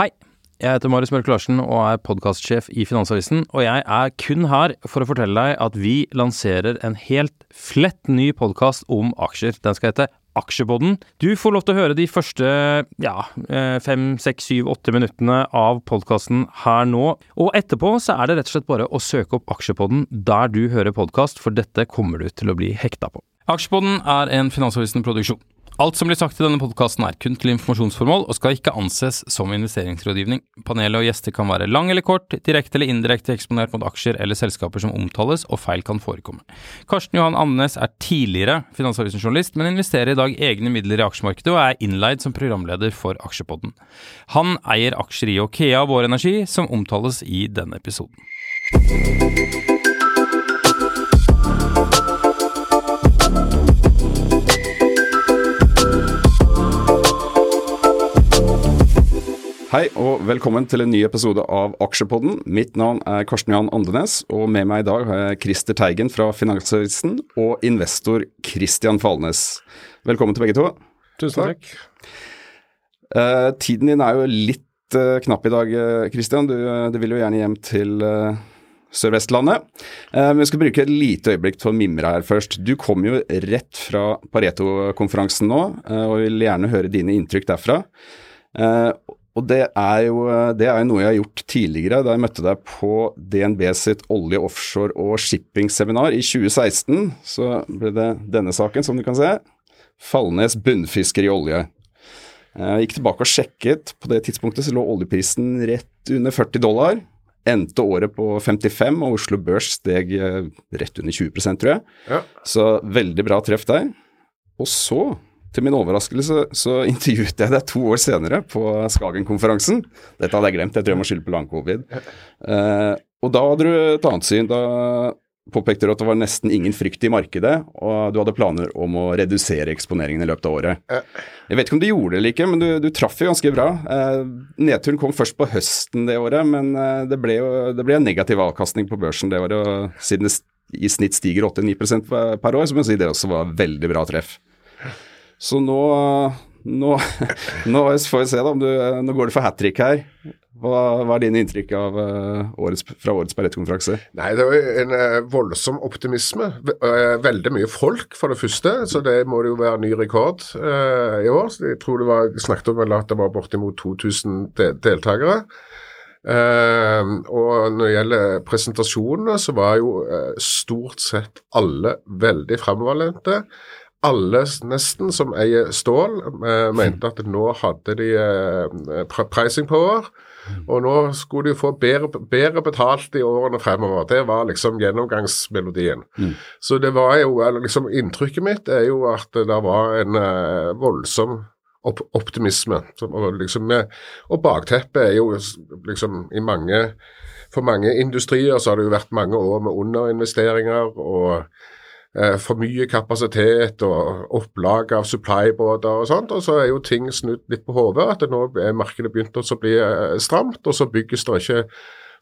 Hei, jeg heter Marius Mørk Larsen og er podkastsjef i Finansavisen, og jeg er kun her for å fortelle deg at vi lanserer en helt flett ny podkast om aksjer. Den skal hete Aksjepodden. Du får lov til å høre de første ja, fem, seks, syv, åtte minuttene av podkasten her nå. Og etterpå så er det rett og slett bare å søke opp Aksjepodden der du hører podkast, for dette kommer du til å bli hekta på. Aksjepodden er en Finansavisen-produksjon. Alt som blir sagt i denne podkasten er kun til informasjonsformål og skal ikke anses som investeringsrådgivning. Panelet og gjester kan være lang eller kort, direkte eller indirekte eksponert mot aksjer eller selskaper som omtales, og feil kan forekomme. Karsten Johan Andenes er tidligere Finansavisen-journalist, men investerer i dag egne midler i aksjemarkedet og er innleid som programleder for Aksjepodden. Han eier aksjer i Okea Vår Energi, som omtales i denne episoden. Hei og velkommen til en ny episode av Aksjepodden. Mitt navn er Karsten Johan Andenes, og med meg i dag har jeg Christer Teigen fra Finansavisen og investor Christian Falnes. Velkommen til begge to. Tusen takk. Uh, tiden din er jo litt uh, knapp i dag, Christian. Du, uh, du, vil jo gjerne hjem til Sør-Vestlandet. Men vi skal bruke et lite øyeblikk til å mimre her først. Du kom jo rett fra Pareto-konferansen nå, og vil gjerne høre dine inntrykk derfra. Og det er, jo, det er, noe jeg har gjort tidligere, da jeg møtte deg på DNB sitt olje, offshore og shipping-seminar i 2016. Så ble det denne saken, som du kan se. Fallnes bunnfisker i olje. Jeg gikk tilbake og sjekket. På det tidspunktet så lå oljeprisen rett under 40 dollar. Endte året på 55, og Oslo Børs steg eh, rett under 20% tror jeg. Ja. Så veldig bra treff der. Og så til min overraskelse så intervjuet jeg deg to år senere på Skagen-konferansen. Dette hadde jeg glemt, jeg tror jeg må skylde på lang-covid. Uh, og da hadde du et annet syn. Da påpekte du at det var nesten ingen frykt i markedet, og du hadde planer om å redusere eksponeringen i løpet av året. Jeg vet ikke om du gjorde det eller ikke, men du, du traff jo ganske bra. Eh, nedturen kom først på høsten det året, men uh, det ble jo det ble en negativ avkastning på børsen det året. og Siden det i snitt stiger 8-9 per år, så må jeg si det også var veldig bra treff. Så nå, nå, nå får vi se, da. Du, nå går det for hat trick her. Hva, hva, er dine inntrykk av uh, årets, fra årets Pareto-konferanse? Nei, Det var en uh, voldsom optimisme. Uh, veldig mye folk, for det første. Så det må det jo være ny rekord i år. Så Jeg tror det var snakket om at det var bortimot 2000 de deltakere. og når det gjelder presentasjonene, så var jo stort sett alle veldig fremoverlente alle nesten som eier stål, eh, mente at nå hadde de eh, pricing power. Og nå skulle de få bedre, bedre, betalt i årene fremover. Det var liksom gjennomgangsmelodien. Mm. Så det var jo, eller liksom inntrykket mitt er jo at det var en eh, voldsom opp optimisme. Og, liksom, og bakteppet er jo liksom i mange For mange industrier så har det jo vært mange år med underinvesteringer og for mye kapasitet og opplag av supply-båter og sånt. Og så er jo ting snudd litt på hodet. At nå er markedet begynt å bli eh, stramt, og så bygges det ikke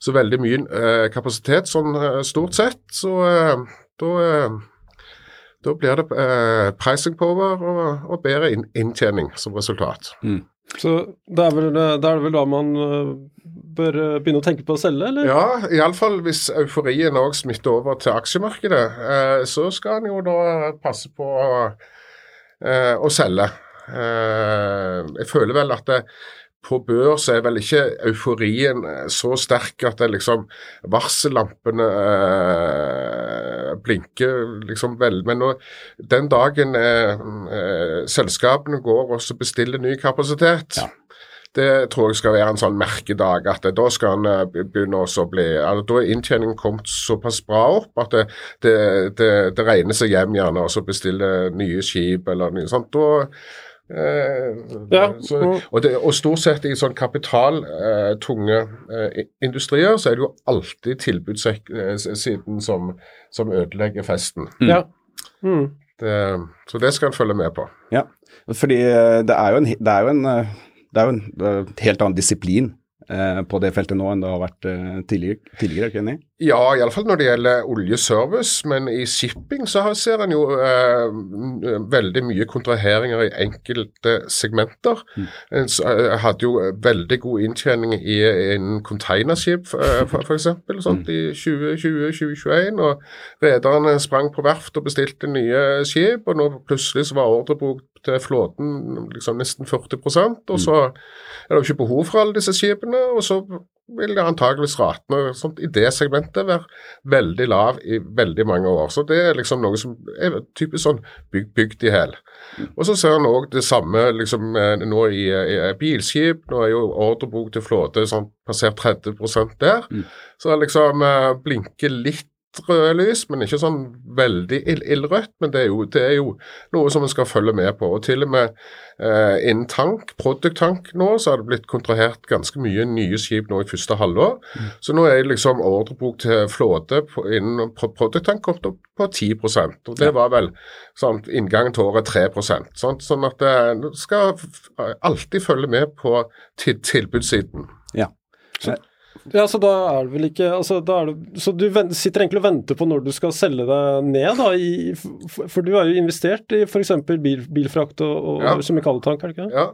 så veldig mye eh, kapasitet sånn eh, stort sett. Så eh, da eh, da blir det eh, pricing power og, og bedre inntjening som resultat. Mm. Så det er, vel, det vel da man bør eh, begynne å tenke på å selge, eller? Ja, iallfall hvis euforien òg smitter over til aksjemarkedet. Eh, så skal en jo da passe på å, å selge. Eh, jeg føler vel at det, på børs er vel ikke euforien eh, så sterk at det liksom varsellampene eh, blinker liksom vel. Men nå, den dagen eh, eh, selskapene går og bestiller ny kapasitet, det tror jeg skal være en sånn merkedag. at Da skal han eh, begynne å bli altså, Da er inntjeningen kommet såpass bra opp at det, det, det, det regner seg hjem gjerne og så bestille nye skip eller noe sånt. Da Eh, Ja. så, og, det, og stort sett i sånn kapitaltunge eh, industrier, så er det jo alltid tilbudssiden som, som ødelegger festen. Ja. Mm. Det, så det skal en følge med på. Ja, fordi eh, det er jo en, det er jo en, eh, det er jo en det er en helt annen disiplin eh, på det feltet nå enn det har vært eh, tidligere, tidligere, er ikke enig? Ja, iallfall når det gjelder oljeservice, men i shipping så ser en jo eh, veldig mye kontraheringer i enkelte segmenter. En eh, hadde jo veldig god inntjening i innen containerskip eh, eksempel, sånt, i 2020-2021. Og rederne sprang på verft og bestilte nye skip, og nå plutselig så var ordrebok til flåten liksom nesten 40% og så er det jo ikke behov for alle disse skipene, og så vil antageligvis ratene sånt, i det segmentet være veldig lav i veldig mange år. Så det er liksom noe som er typisk sånn byg, bygd i hæl. Og så ser en òg det samme liksom eh, nå i, i bilskip. Nå er jo ordrebok til flåte sånn passert 30% der. Så det liksom eh, blinker litt røde lys, men ikke sånn veldig ild, ildrødt. Men det er, jo, det er jo noe som en skal følge med på. Og til og med eh, innen tank, product tank nå, så har det blitt kontrahert ganske mye nye skip nå i første halvår. Så nå er liksom ordrebok til flåte på, innen pro- product tank kommet opp på 10% Og det var vel sånn inngangen til året 3 sånn, Sånn at det en skal alltid følge med på til, tilbudssiden. Ja. Ja, så da er det vel ikke altså, det, Så du sitter egentlig og venter på når du skal selge deg ned, da? I, for, for du har jo investert i f.eks. Bil, bilfrakt og, og Ja. kjemikalietank, er det ikke det? Ja.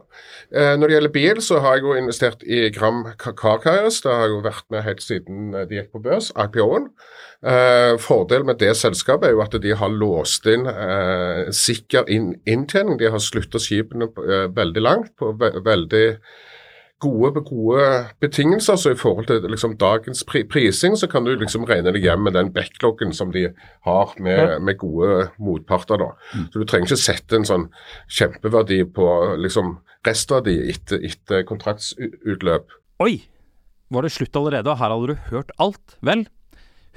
Eh, når det gjelder bil, så har jeg jo investert i Gram Car Car Carriers. Det har jeg jo vært med helt siden eh, de gikk på børs, IPO-en. Eh, fordelen med det selskapet er jo at de har låst inn eh, sikker inn, inntjening. De har slutta skipene eh, veldig langt på ve veldig gode, gode betingelser. Så i forhold til liksom, dagens pri prising, så kan du liksom regne deg hjem med den backloggen som de har med, med gode motparter. da. Så du trenger ikke sette en sånn kjempeverdi på liksom restverdi etter, etter kontraktsutløp. Oi! Var det slutt allerede, her hadde du hørt alt? Vel,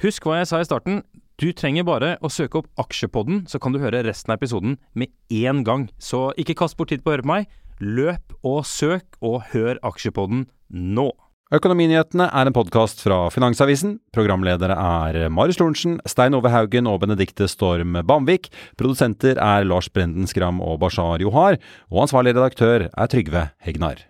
husk hva jeg sa i starten. Du trenger bare å søke opp Aksjepodden, så kan du høre resten av episoden med én gang. Så ikke kast bort tid på å høre på meg. Løp og søk, og hør Aksjepodden nå. Økonominyhetene er en podkast fra Finansavisen. Programledere er Marius Lorentzen, Stein Ove Haugen og Benedikte Storm Bamvik. Produsenter er Lars Brenden Skram og Bashar Johar. Og ansvarlig redaktør er Trygve Hegnar.